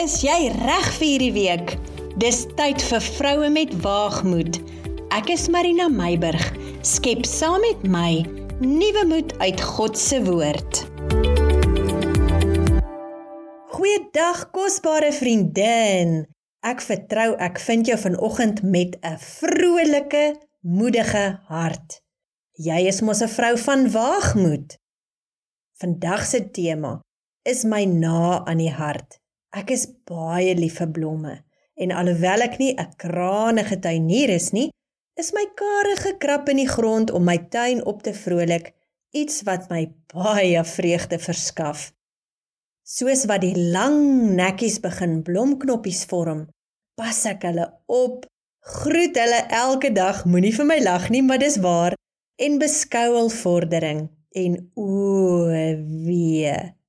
Is jy reg vir hierdie week? Dis tyd vir vroue met waagmoed. Ek is Marina Meiburg. Skep saam met my nuwe moed uit God se woord. Goeiedag kosbare vriendin. Ek vertrou ek vind jou vanoggend met 'n vrolike, moedige hart. Jy is mos 'n vrou van waagmoed. Vandag se tema is my na aan die hart. Ek is baie lief vir blomme en alhoewel ek nie 'n krangige tuinier is nie, is my kare gekrap in die grond om my tuin op te vrolik, iets wat my baie vreugde verskaf. Soos wat die lang nekkies begin blomknoppies vorm, pas ek hulle op, groet hulle elke dag, moenie vir my lag nie, maar dis waar en beskou hul vordering en o wee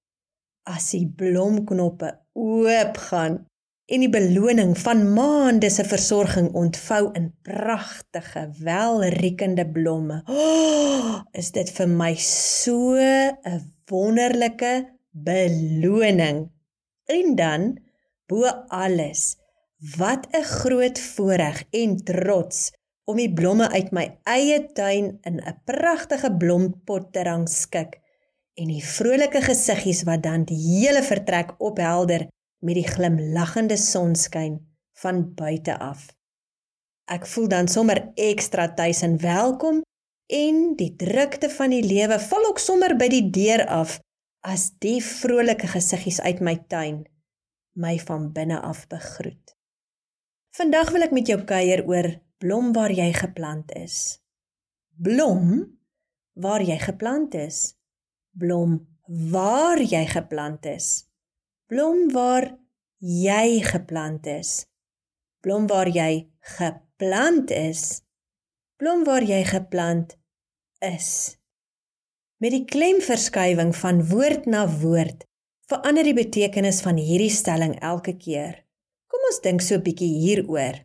as die blomknoppe oopgaan en die beloning van maande se versorging ontvou in pragtige, welriekende blomme. Oh, is dit vir my so 'n wonderlike beloning. En dan bo alles, wat 'n groot voorreg en trots om die blomme uit my eie tuin in 'n pragtige blompot te rangskik en die vrolike gesiggies wat dan die hele vertrek ophelder met die glimlaggende sonskyn van buite af. Ek voel dan sommer ekstra tuis en welkom en die drukte van die lewe val ook sommer by die deur af as die vrolike gesiggies uit my tuin my van binne af begroet. Vandag wil ek met jou kuier oor blom waar jy geplant is. Blom waar jy geplant is blom waar jy geplant is. Blom waar jy geplant is. Blom waar jy geplant is. Blom waar jy geplant is. Met die klemverskywing van woord na woord verander die betekenis van hierdie stelling elke keer. Kom ons dink so 'n bietjie hieroor.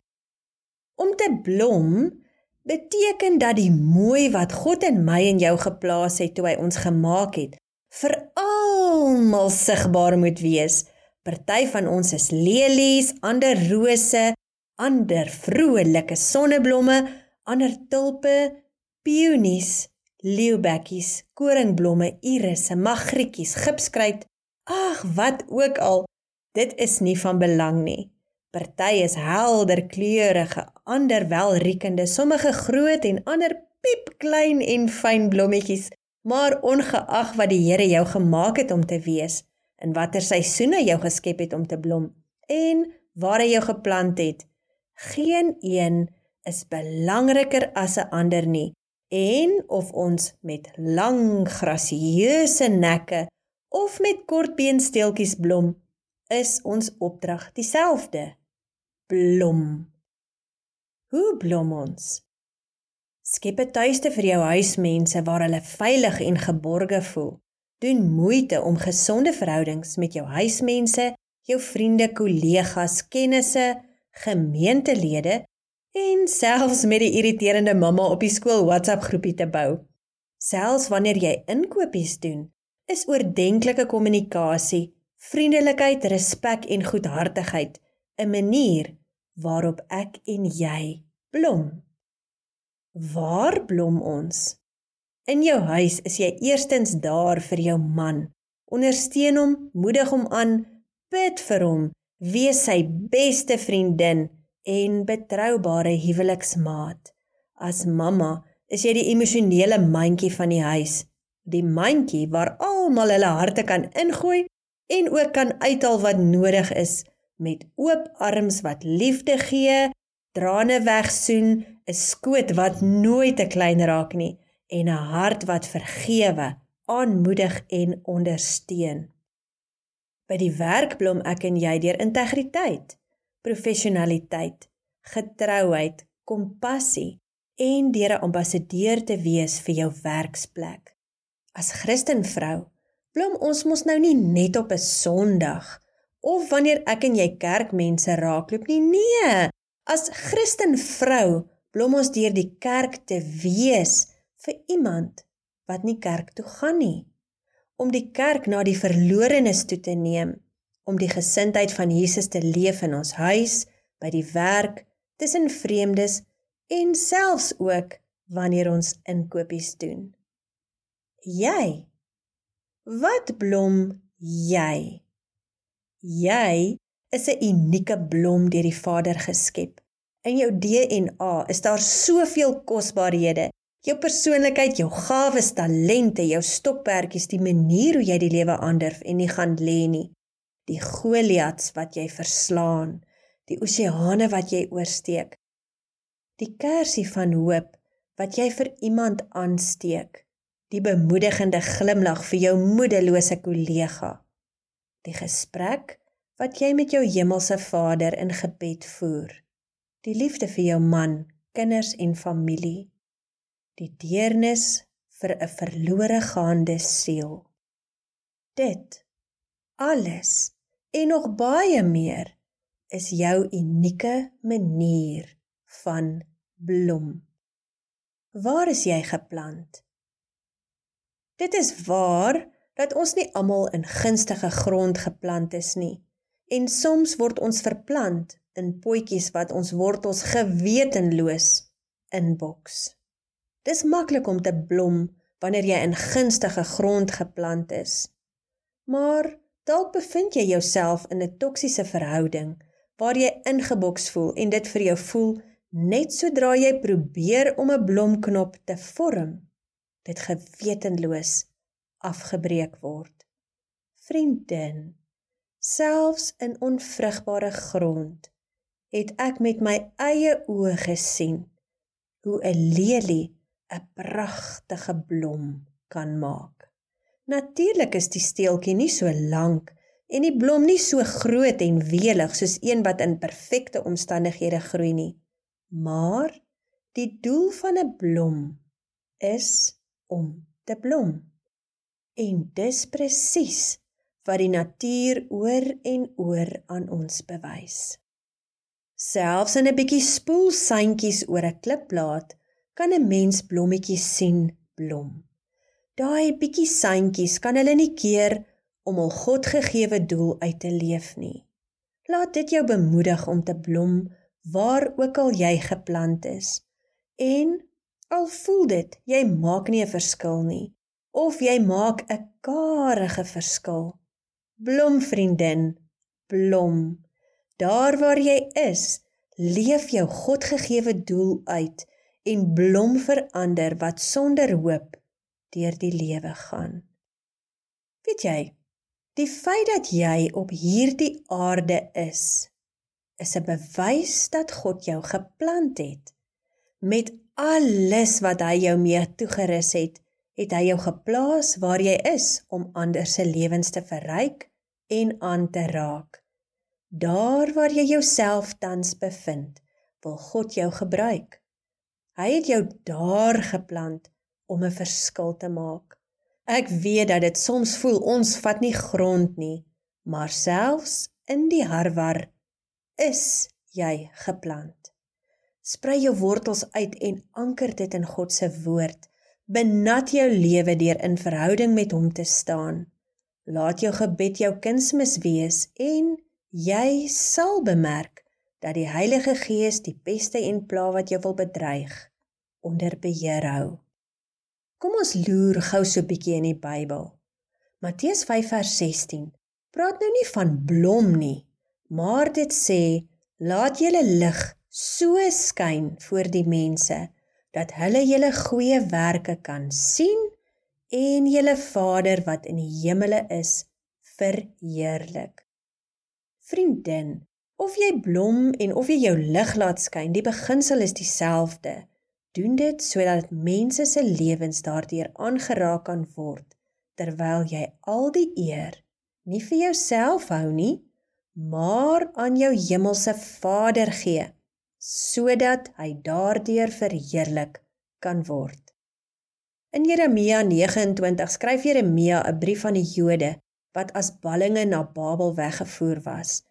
Om te blom beteken dat die mooi wat God in my en jou geplaas het toe hy ons gemaak het, vir almal sigbaar moet wees. Party van ons is lelies, ander rose, ander vrolike sonneblomme, ander tulpe, peonies, leeubekkies, koringblomme, irisse, magrietjies, gipskruit. Ag, wat ook al. Dit is nie van belang nie. Party is helder kleurige, ander welriekende, sommige groot en ander piepklein en fyn blommetjies. Maar ongeag wat die Here jou gemaak het om te wees, in watter seisoene jou geskep het om te blom en waar hy jou geplant het, geen een is belangriker as 'n ander nie. En of ons met lang grasieuse nekke of met kort beensteeltjies blom, is ons opdrag dieselfde blom. Hoe blom ons? Skep 'n tuiste vir jou huismense waar hulle veilig en geborge voel. Doen moeite om gesonde verhoudings met jou huismense, jou vriende, kollegas, kennisse, gemeentelede en selfs met die irriterende mamma op die skool WhatsApp groepie te bou. Selfs wanneer jy inkopies doen, is oordentlike kommunikasie, vriendelikheid, respek en goedhartigheid 'n manier waarop ek en jy blom. Waar blom ons? In jou huis is jy eerstens daar vir jou man. Ondersteun hom, moedig hom aan, bid vir hom, wees sy beste vriendin en betroubare huweliksmaat. As mamma is jy die emosionele mandjie van die huis, die mandjie waar almal hulle harte kan ingooi en ook kan uithaal wat nodig is met oop arms wat liefde gee, trane wegsoen, 'n skoot wat nooit te klein raak nie en 'n hart wat vergewe, aanmoedig en ondersteun. By die werk blom ek en jy deur integriteit, professionaliteit, getrouheid, kompassie en deur 'n ambassadeur te wees vir jou werksplek. As Christenvrou blom ons mos nou nie net op 'n Sondag of wanneer ek en jy kerkmense raakloop nie. Nee, as Christen vrou blom ons deur die kerk te wees vir iemand wat nie kerk toe gaan nie. Om die kerk na die verlorenes toe te neem, om die gesindheid van Jesus te leef in ons huis, by die werk, tussen vreemdes en selfs ook wanneer ons inkopies doen. Jy Wat blom jy? Jy is 'n unieke blom deur die Vader geskep. In jou DNA is daar soveel kosbarehede. Jou persoonlikheid, jou gawes, talente, jou stokperdjies, die manier hoe jy die lewe aandurf en nie gaan lê nie. Die Goliats wat jy verslaan, die oseane wat jy oorsteek. Die kersie van hoop wat jy vir iemand aansteek. Die bemoedigende glimlag vir jou moedelose kollega. Die gesprek wat jy met jou hemelse Vader in gebed voer. Die liefde vir jou man, kinders en familie. Die deernis vir 'n verlore gaande siel. Dit alles en nog baie meer is jou unieke manier van blom. Waar is jy geplant? Dit is waar dat ons nie almal in gunstige grond geplant is nie. En soms word ons verplant in potjies wat ons wortels gewetenloos inboks. Dis maklik om te blom wanneer jy in gunstige grond geplant is. Maar dalk bevind jy jouself in 'n toksiese verhouding waar jy ingeboks voel en dit vir jou voel net sodra jy probeer om 'n blomknop te vorm, dit gewetenloos afgebreek word. Vriendin, selfs in onvrugbare grond het ek met my eie oë gesien hoe 'n lelie 'n pragtige blom kan maak. Natuurlik is die steeltjie nie so lank en die blom nie so groot en welig soos een wat in perfekte omstandighede groei nie. Maar die doel van 'n blom is om te blom. En dis presies wat die natuur oor en oor aan ons bewys. Selfs in 'n bietjie spoelsuintjies oor 'n klipplaat kan 'n mens blommetjies sien blom. Daai bietjie suintjies kan hulle nie keer om hul Godgegewe doel uit te leef nie. Laat dit jou bemoedig om te blom waar ook al jy geplant is. En al voel dit jy maak nie 'n verskil nie of jy maak 'n karige verskil. Blom vriendin, blom. Daar waar jy is, leef jou Godgegewe doel uit en blom vir ander wat sonder hoop deur die lewe gaan. Weet jy, Die feit dat jy op hierdie aarde is, is 'n bewys dat God jou geplant het. Met alles wat hy jou mee toegerus het, het hy jou geplaas waar jy is om ander se lewens te verryk en aan te raak. Daar waar jy jouself tans bevind, wil God jou gebruik. Hy het jou daar geplant om 'n verskil te maak. Ek weet dat dit soms voel ons vat nie grond nie, maar selfs in die harwar is jy geplant. Sprei jou wortels uit en anker dit in God se woord. Benat jou lewe deur in verhouding met hom te staan. Laat jou gebed jou kunsmis wees en jy sal bemerk dat die Heilige Gees die peste en pla wat jou wil bedreig onder beheer hou. Kom ons loer gou so 'n bietjie in die Bybel. Matteus 5 vers 16 praat nou nie van blom nie, maar dit sê laat julle lig so skyn voor die mense dat hulle julle goeie werke kan sien en julle Vader wat in die hemele is verheerlik. Vriendin, of jy blom en of jy jou lig laat skyn, die beginsel is dieselfde doen dit sodat mense se lewens daardeur aangeraak kan word terwyl jy al die eer nie vir jouself hou nie maar aan jou hemelse Vader gee sodat hy daardeur verheerlik kan word In Jeremia 29 skryf Jeremia 'n brief aan die Jode wat as ballinge na Babel weggevoer was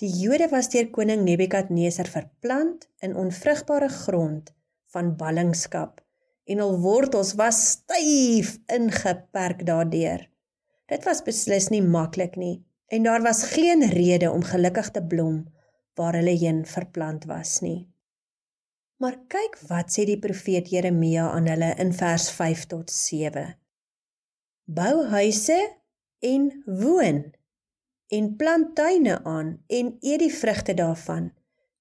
Die Jode was deur koning Nebukadneser verplant in onvrugbare grond van ballingskap en hul wortels was styf ingeperk daardeur. Dit was beslis nie maklik nie, en daar was geen rede om gelukkig te blom waar hulle heen verplant was nie. Maar kyk wat sê die profeet Jeremia aan hulle in vers 5 tot 7. Bou huise en woon en plant tuine aan en eet die vrugte daarvan.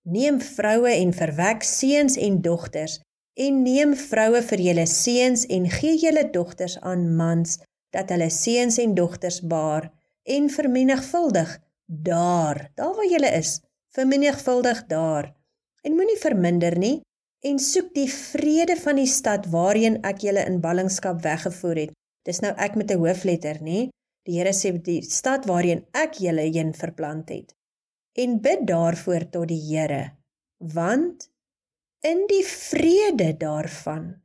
Neem vroue en verwek seuns en dogters en neem vroue vir julle seuns en gee julle dogters aan mans dat hulle seuns en dogters baar en vermenigvuldig daar daar waar jy is vermenigvuldig daar. En moenie verminder nie en soek die vrede van die stad waarheen ek julle in ballingskap weggevoer het. Dis nou ek met 'n hoofletter nê? Die Here sê die stad waarheen ek julle heen verplant het. En bid daarvoor tot die Here want in die vrede daarvan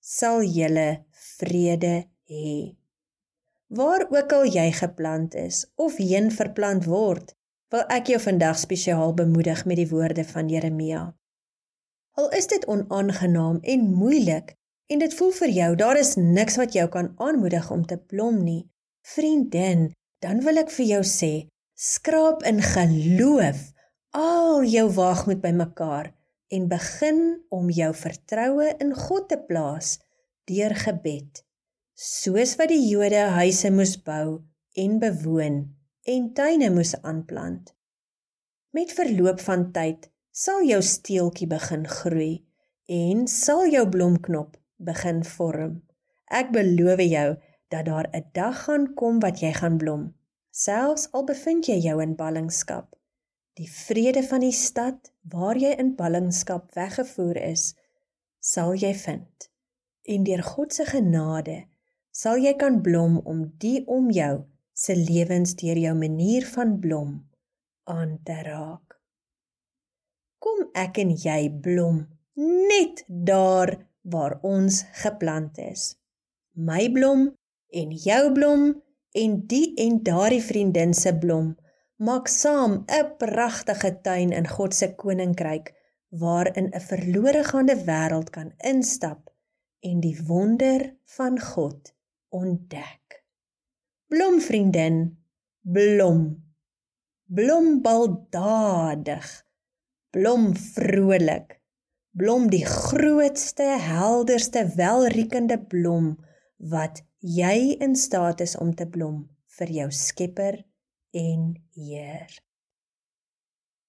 sal julle vrede hê. Waar ook al jy geplant is of heen verplant word, wil ek jou vandag spesiaal bemoedig met die woorde van Jeremia. Al is dit onaangenaam en moeilik en dit voel vir jou daar is niks wat jou kan aanmoedig om te blom nie, vriendin, dan wil ek vir jou sê, skraap in geloof al jou waagmoed bymekaar en begin om jou vertroue in God te plaas deur gebed soos wat die Jode huise moes bou en bewoon en tuine moes aanplant. Met verloop van tyd sal jou steeltjie begin groei en sal jou blomknop begin vorm. Ek beloof jou dat daar 'n dag gaan kom wat jy gaan blom, selfs al bevind jy jou in ballingskap. Die vrede van die stad waar jy in ballingskap weggevoer is, sal jy vind. En deur God se genade sal jy kan blom om die om jou se lewens deur jou manier van blom aan te raak. Kom ek en jy blom net daar waar ons geplant is. My blom en jou blom en die en daardie vriendin se blom maak saam 'n pragtige tuin in God se koninkryk waarin 'n verlore gaande wêreld kan instap en die wonder van God ontdek. Blom vriendin, blom. Blom baldadig. Blom vrolik. Blom die grootste, helderste, welriekende blom wat jy in staat is om te blom vir jou Skepper en Heer.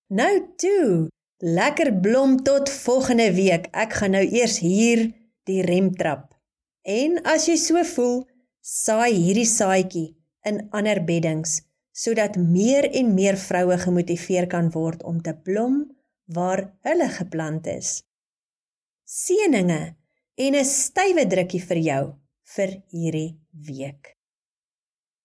Nou toe, lekker blom tot volgende week. Ek gaan nou eers hier die rem trap. En as jy so voel, saai hierdie saadjie in ander beddings sodat meer en meer vroue gemotiveer kan word om te blom waar hulle geplant is. Seëninge en 'n stywe drukkie vir jou vir hierdie week.